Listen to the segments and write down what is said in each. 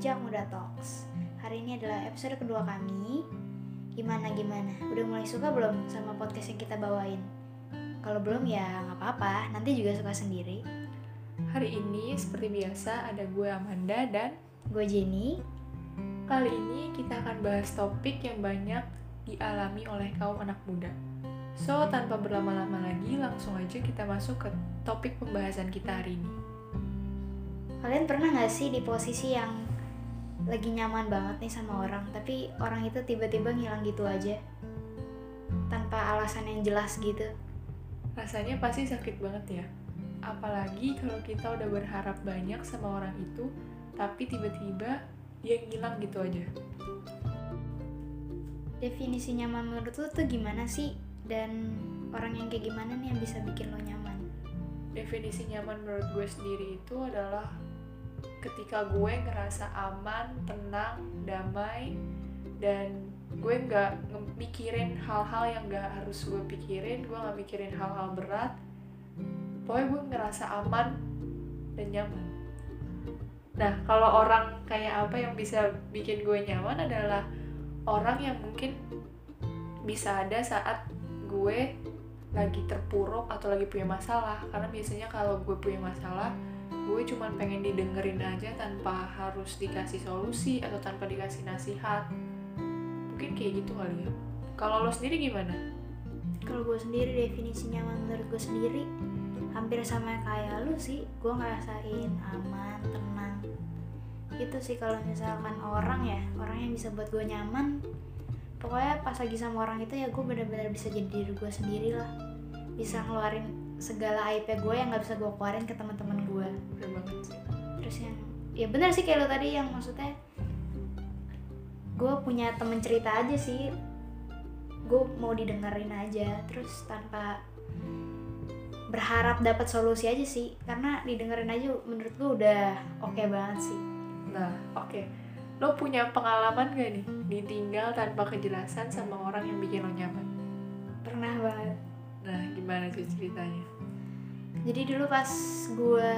Bijak Muda Talks. Hari ini adalah episode kedua kami. Gimana gimana? Udah mulai suka belum sama podcast yang kita bawain? Kalau belum ya nggak apa-apa, nanti juga suka sendiri. Hari ini seperti biasa ada gue Amanda dan Gue Jenny. kali ini kita akan bahas topik yang banyak dialami oleh kaum anak muda. So, tanpa berlama-lama lagi, langsung aja kita masuk ke topik pembahasan kita hari ini. Kalian pernah nggak sih di posisi yang lagi nyaman banget nih sama orang, tapi orang itu tiba-tiba ngilang gitu aja, tanpa alasan yang jelas gitu? Rasanya pasti sakit banget ya. Apalagi kalau kita udah berharap banyak sama orang itu, tapi tiba-tiba dia ngilang gitu aja. Definisi nyaman menurut lu tuh gimana sih? Dan orang yang kayak gimana nih yang bisa bikin lo nyaman? Definisi nyaman menurut gue sendiri itu adalah ketika gue ngerasa aman, tenang, damai, dan gue nggak mikirin hal-hal yang nggak harus gue pikirin, gue nggak mikirin hal-hal berat. Pokoknya gue ngerasa aman dan nyaman. Nah, kalau orang kayak apa yang bisa bikin gue nyaman adalah orang yang mungkin bisa ada saat gue lagi terpuruk atau lagi punya masalah karena biasanya kalau gue punya masalah gue cuman pengen didengerin aja tanpa harus dikasih solusi atau tanpa dikasih nasihat mungkin kayak gitu kali ya kalau lo sendiri gimana Kalau gue sendiri definisi nyaman menurut gue sendiri hampir sama kayak lu sih. Gue ngerasain aman, tenang. Itu sih kalau misalkan orang ya, orang yang bisa buat gue nyaman. Pokoknya pas lagi sama orang itu ya gue benar-benar bisa jadi diri gue sendiri lah. Bisa ngeluarin segala aibnya gue yang nggak bisa gue keluarin ke teman-teman gue. bener banget sih. Terus yang ya benar sih kayak lo tadi yang maksudnya gue punya temen cerita aja sih. Gue mau didengerin aja terus tanpa berharap dapat solusi aja sih. Karena didengerin aja menurut gue udah oke banget sih. Nah oke. Lo punya pengalaman gak nih? Ditinggal tanpa kejelasan sama orang yang bikin lo nyaman? Pernah banget. Nah gimana tuh ceritanya jadi dulu pas gue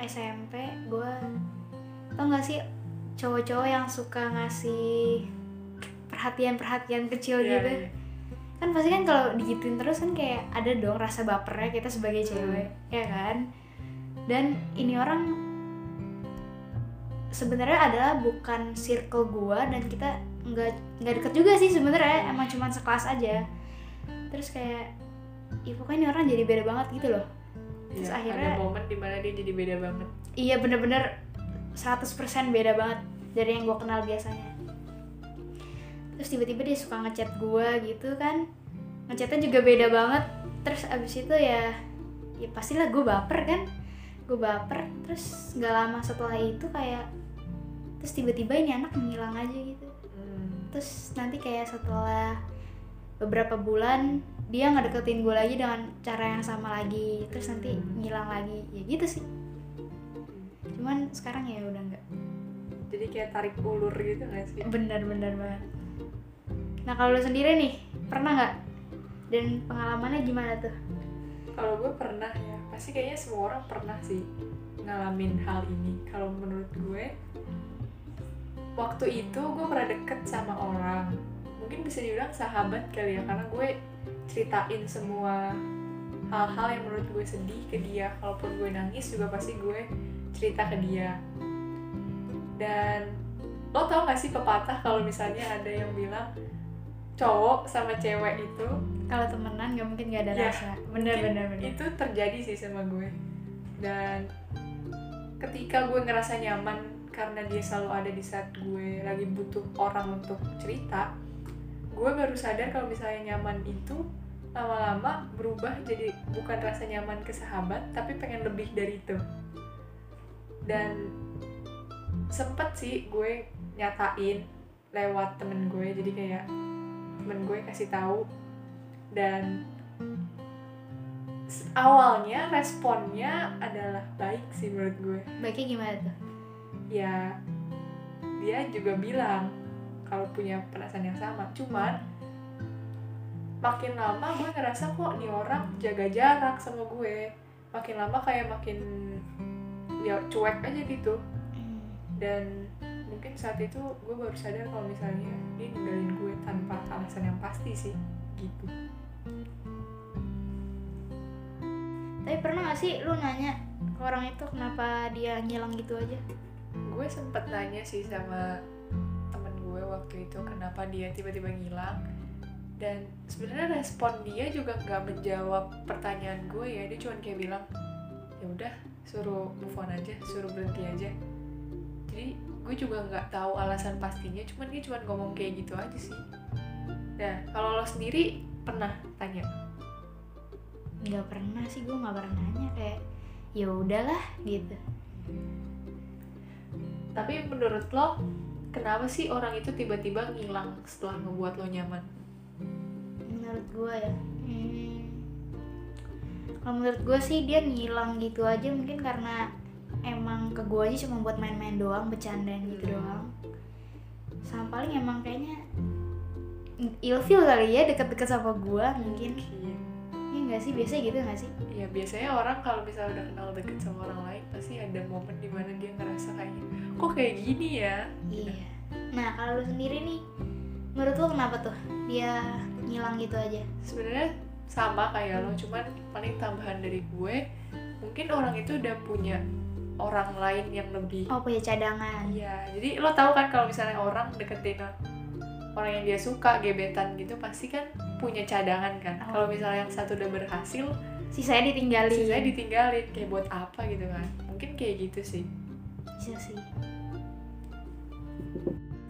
SMP gue tau gak sih cowok-cowok yang suka ngasih perhatian-perhatian kecil Iya, gitu. iya. kan pasti kan kalau digituin terus kan kayak ada dong rasa bapernya kita sebagai cewek ya kan? Dan ini orang sebenarnya adalah bukan circle gua dan kita nggak nggak deket juga sih sebenarnya emang cuman sekelas aja. Terus kayak ya pokoknya ini orang jadi beda banget gitu loh. Terus Iya, akhirnya- ada momen di mana dia jadi beda banget. Iya bener-bener 100% beda banget dari yang gue kenal biasanya. Terus tiba-tiba dia suka ngechat gue gitu kan. Ngechatnya juga beda banget. Terus abis itu ya ya pastilah gue baper kan. Gue baper terus nggak lama setelah itu kayak terus tiba-tiba ini anak menghilang aja gitu. Hmm. terus nanti kayak setelah beberapa bulan dia ngedeketin gue lagi dengan cara yang sama lagi terus nanti ngilang lagi. Ya gitu sih. Cuman sekarang ya udah nggak. Jadi kayak tarik ulur gitu gak sih? Benar-benar banget. Nah kalau lu sendiri nih pernah nggak? Dan pengalamannya gimana tuh? Kalau gue pernah ya pasti kayaknya semua orang pernah sih ngalamin hal ini. Kalau menurut gue waktu itu gue pernah deket sama orang mungkin bisa dibilang sahabat kali ya karena gue ceritain semua hal-hal yang menurut gue sedih ke dia. Kalaupun gue nangis juga pasti gue cerita ke dia. Dan lo tau gak sih pepatah kalau misalnya ada yang bilang cowok sama cewek itu kalau temenan nggak mungkin nggak ada Ya, rasa. bener-bener bener. itu terjadi sih sama gue. Dan ketika gue ngerasa nyaman karena dia selalu ada di saat gue lagi butuh orang untuk cerita gue baru sadar kalau misalnya nyaman itu lama-lama berubah jadi bukan rasa nyaman ke sahabat tapi pengen lebih dari itu. Dan sempet sih gue nyatain lewat temen gue jadi kayak temen gue kasih tahu. Dan awalnya responnya adalah baik sih menurut gue. Baiknya gimana tuh? Ya dia juga bilang kalau punya perasaan yang sama. Cuman makin lama gue ngerasa kok nih orang jaga jarak sama gue. Makin lama kayak makin ya cuek aja gitu. Hmm. dan mungkin saat itu gue baru sadar kalau misalnya dia ninggalin gue tanpa alasan yang pasti sih gitu. Tapi pernah gak sih lu nanya ke orang itu kenapa dia ngilang gitu aja? Gue sempet nanya sih sama waktu itu kenapa dia tiba-tiba ngilang. Dan sebenarnya respon dia juga nggak menjawab pertanyaan gue ya dia cuma kayak bilang ya udah suruh move on aja suruh berhenti aja. Jadi gue juga nggak tahu alasan pastinya cuman dia cuma ngomong kayak gitu aja sih. Nah kalau lo sendiri pernah tanya? Nggak pernah sih gue nggak pernah nanya kayak ya udahlah gitu. Tapi menurut lo kenapa sih orang itu tiba-tiba ngilang setelah ngebuat lo nyaman? Menurut gue ya hmm, kalau menurut gue sih dia ngilang gitu aja mungkin karena emang ke gue aja cuma buat main-main doang bercandaan gitu Hmm. doang. Sama paling emang kayaknya ilfil kali ya deket-deket sama gue mungkin. Iya nggak sih? Biasa gitu nggak sih? Ya biasanya orang kalau misalnya udah kenal deket sama orang lain pasti ada momen di mana dia ngerasa kayak kok kayak gini ya? Iya. Nah kalau lu sendiri nih menurut lu kenapa tuh dia ngilang gitu aja? Sebenarnya sama kayak lo cuman paling tambahan dari gue mungkin orang itu udah punya orang lain yang lebih oh punya cadangan. Iya jadi lo tahu kan kalau misalnya orang deketin orang yang dia suka gebetan gitu pasti kan punya cadangan kan. Oh. kalau misalnya yang satu udah berhasil sisanya ditinggalin. sisanya ditinggalin. Kayak buat apa gitu kan. Mungkin kayak gitu sih. Bisa sih.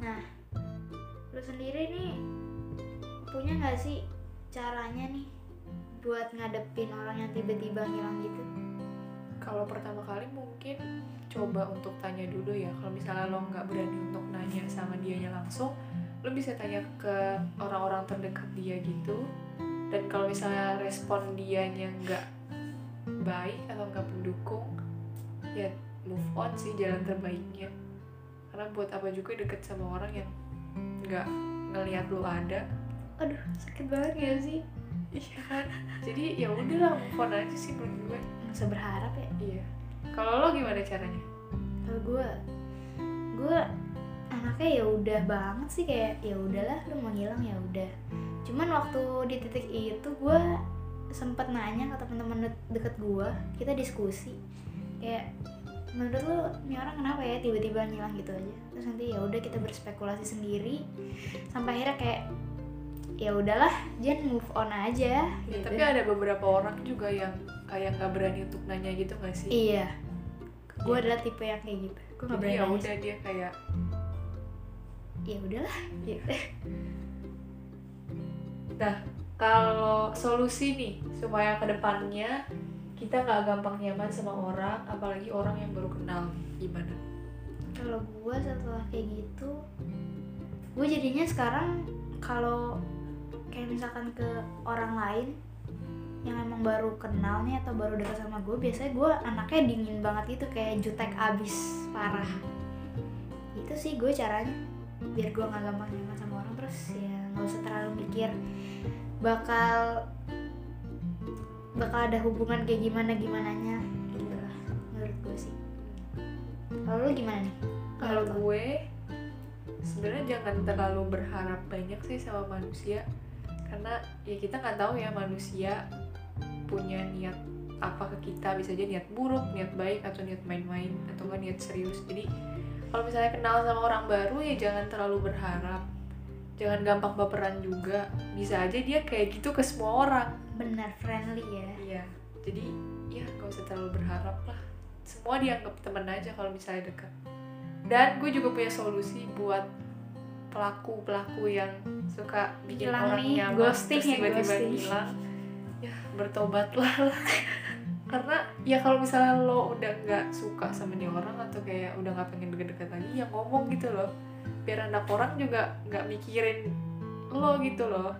Nah lu sendiri nih punya nggak sih caranya nih buat ngadepin orang yang tiba-tiba ngilang gitu? Kalau pertama kali mungkin coba untuk tanya dulu ya. Kalau misalnya lo nggak berani untuk nanya sama dianya langsung lo bisa tanya ke orang-orang terdekat dia gitu. Dan kalau misalnya respon dianya nggak baik atau nggak mendukung ya move on sih jalan terbaiknya. Karena buat apa juga deket sama orang yang nggak ngelihat lo ada. Aduh sakit banget ya sih. Iya kan? Jadi ya udahlah move on aja sih menurut gue. Nggak usah berharap ya? Iya. Kalau lo gimana caranya? Kalau gue gue anaknya ya udah banget sih kayak ya udahlah lu mau ngilang ya udah. Cuman waktu di titik itu gue sempet nanya ke teman-teman de- deket gue kita diskusi. Kayak menurut lu ini orang kenapa ya tiba-tiba ngilang gitu aja? Terus nanti ya udah kita berspekulasi sendiri sampai akhirnya kayak ya udahlah jangan move on aja. Ya, gitu. tapi ada beberapa orang juga yang kayak nggak berani untuk nanya gitu nggak sih? iya. Gue Iya. adalah tipe yang kayak gitu. Gue nggak berani ya udah dia kayak ya udahlah. Gitu Nah, kalau solusi nih supaya ke depannya kita nggak gampang nyaman sama orang, apalagi orang yang baru kenal, gimana? kalau gue setelah kayak gitu gue jadinya sekarang kalau kayak misalkan ke orang lain yang emang baru kenal nih atau baru dekat sama gue biasanya gue anaknya dingin banget itu kayak jutek abis parah. Itu sih gue caranya biar gue nggak gampang nyaman sama orang terus ya nggak usah terlalu mikir bakal bakal ada hubungan kayak gimana gimananya. Gitu lah menurut gue sih. Kalau lu gimana nih? Kalau gue sebenarnya jangan terlalu berharap banyak sih sama manusia. Karena ya kita nggak tahu ya manusia punya niat apa ke kita. Bisa aja niat buruk, niat baik atau niat main-main atau nggak niat serius. Jadi kalau misalnya kenal sama orang baru ya jangan terlalu berharap. Jangan gampang baperan juga. Bisa aja dia kayak gitu ke semua orang. benar friendly ya Iya. Jadi ya gak usah terlalu berharap lah. Semua dianggap temen aja kalau misalnya dekat. Dan gue juga punya solusi buat pelaku-pelaku yang suka bikin Hilang orang nih, nyaman ghosting terus ya, tiba-tiba hilang. Ya bertobatlah lah. Karena ya kalau misalnya lo udah nggak suka sama nih orang atau kayak udah nggak pengen deket-deket lagi ya ngomong gitu loh. Biar anak orang juga nggak mikirin lo gitu loh.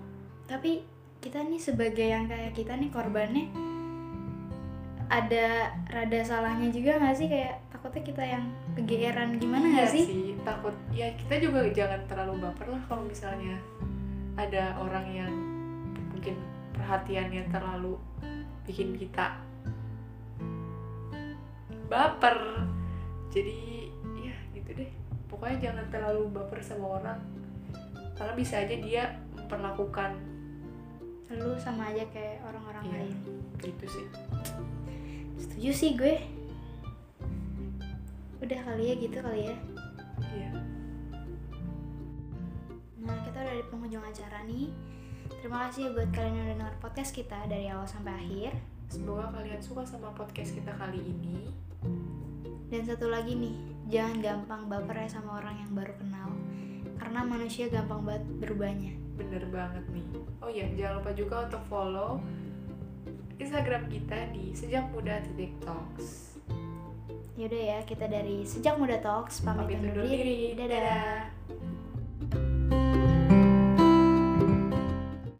tapi kita nih sebagai yang kayak kita nih korbannya ada rada salahnya juga nggak sih kayak takutnya kita yang kegeeran gimana nggak Iya sih takut ya kita juga jangan terlalu baper lah kalau misalnya ada orang yang mungkin perhatiannya terlalu bikin kita baper. Jadi ya gitu deh. Pokoknya jangan terlalu baper sama orang. Karena bisa aja dia memperlakukan. Lu sama aja kayak orang-orang Iya. lain. gitu sih. Setuju sih gue. Udah kali ya gitu kali ya. Iya. Nah, kita udah di penghujung acara nih. Terima kasih buat kalian yang udah denger podcast kita dari awal sampai akhir. semoga kalian suka sama podcast kita kali ini Dan satu lagi nih, jangan gampang baper ya sama orang yang baru kenal. Karena manusia gampang banget berubahnya. bener banget nih oh iya jangan lupa juga untuk follow Instagram kita di sejak muda titik talks Yaudah ya, kita dari Sejak Muda Talks pamit undur diri. diri. Dadah. Dadah.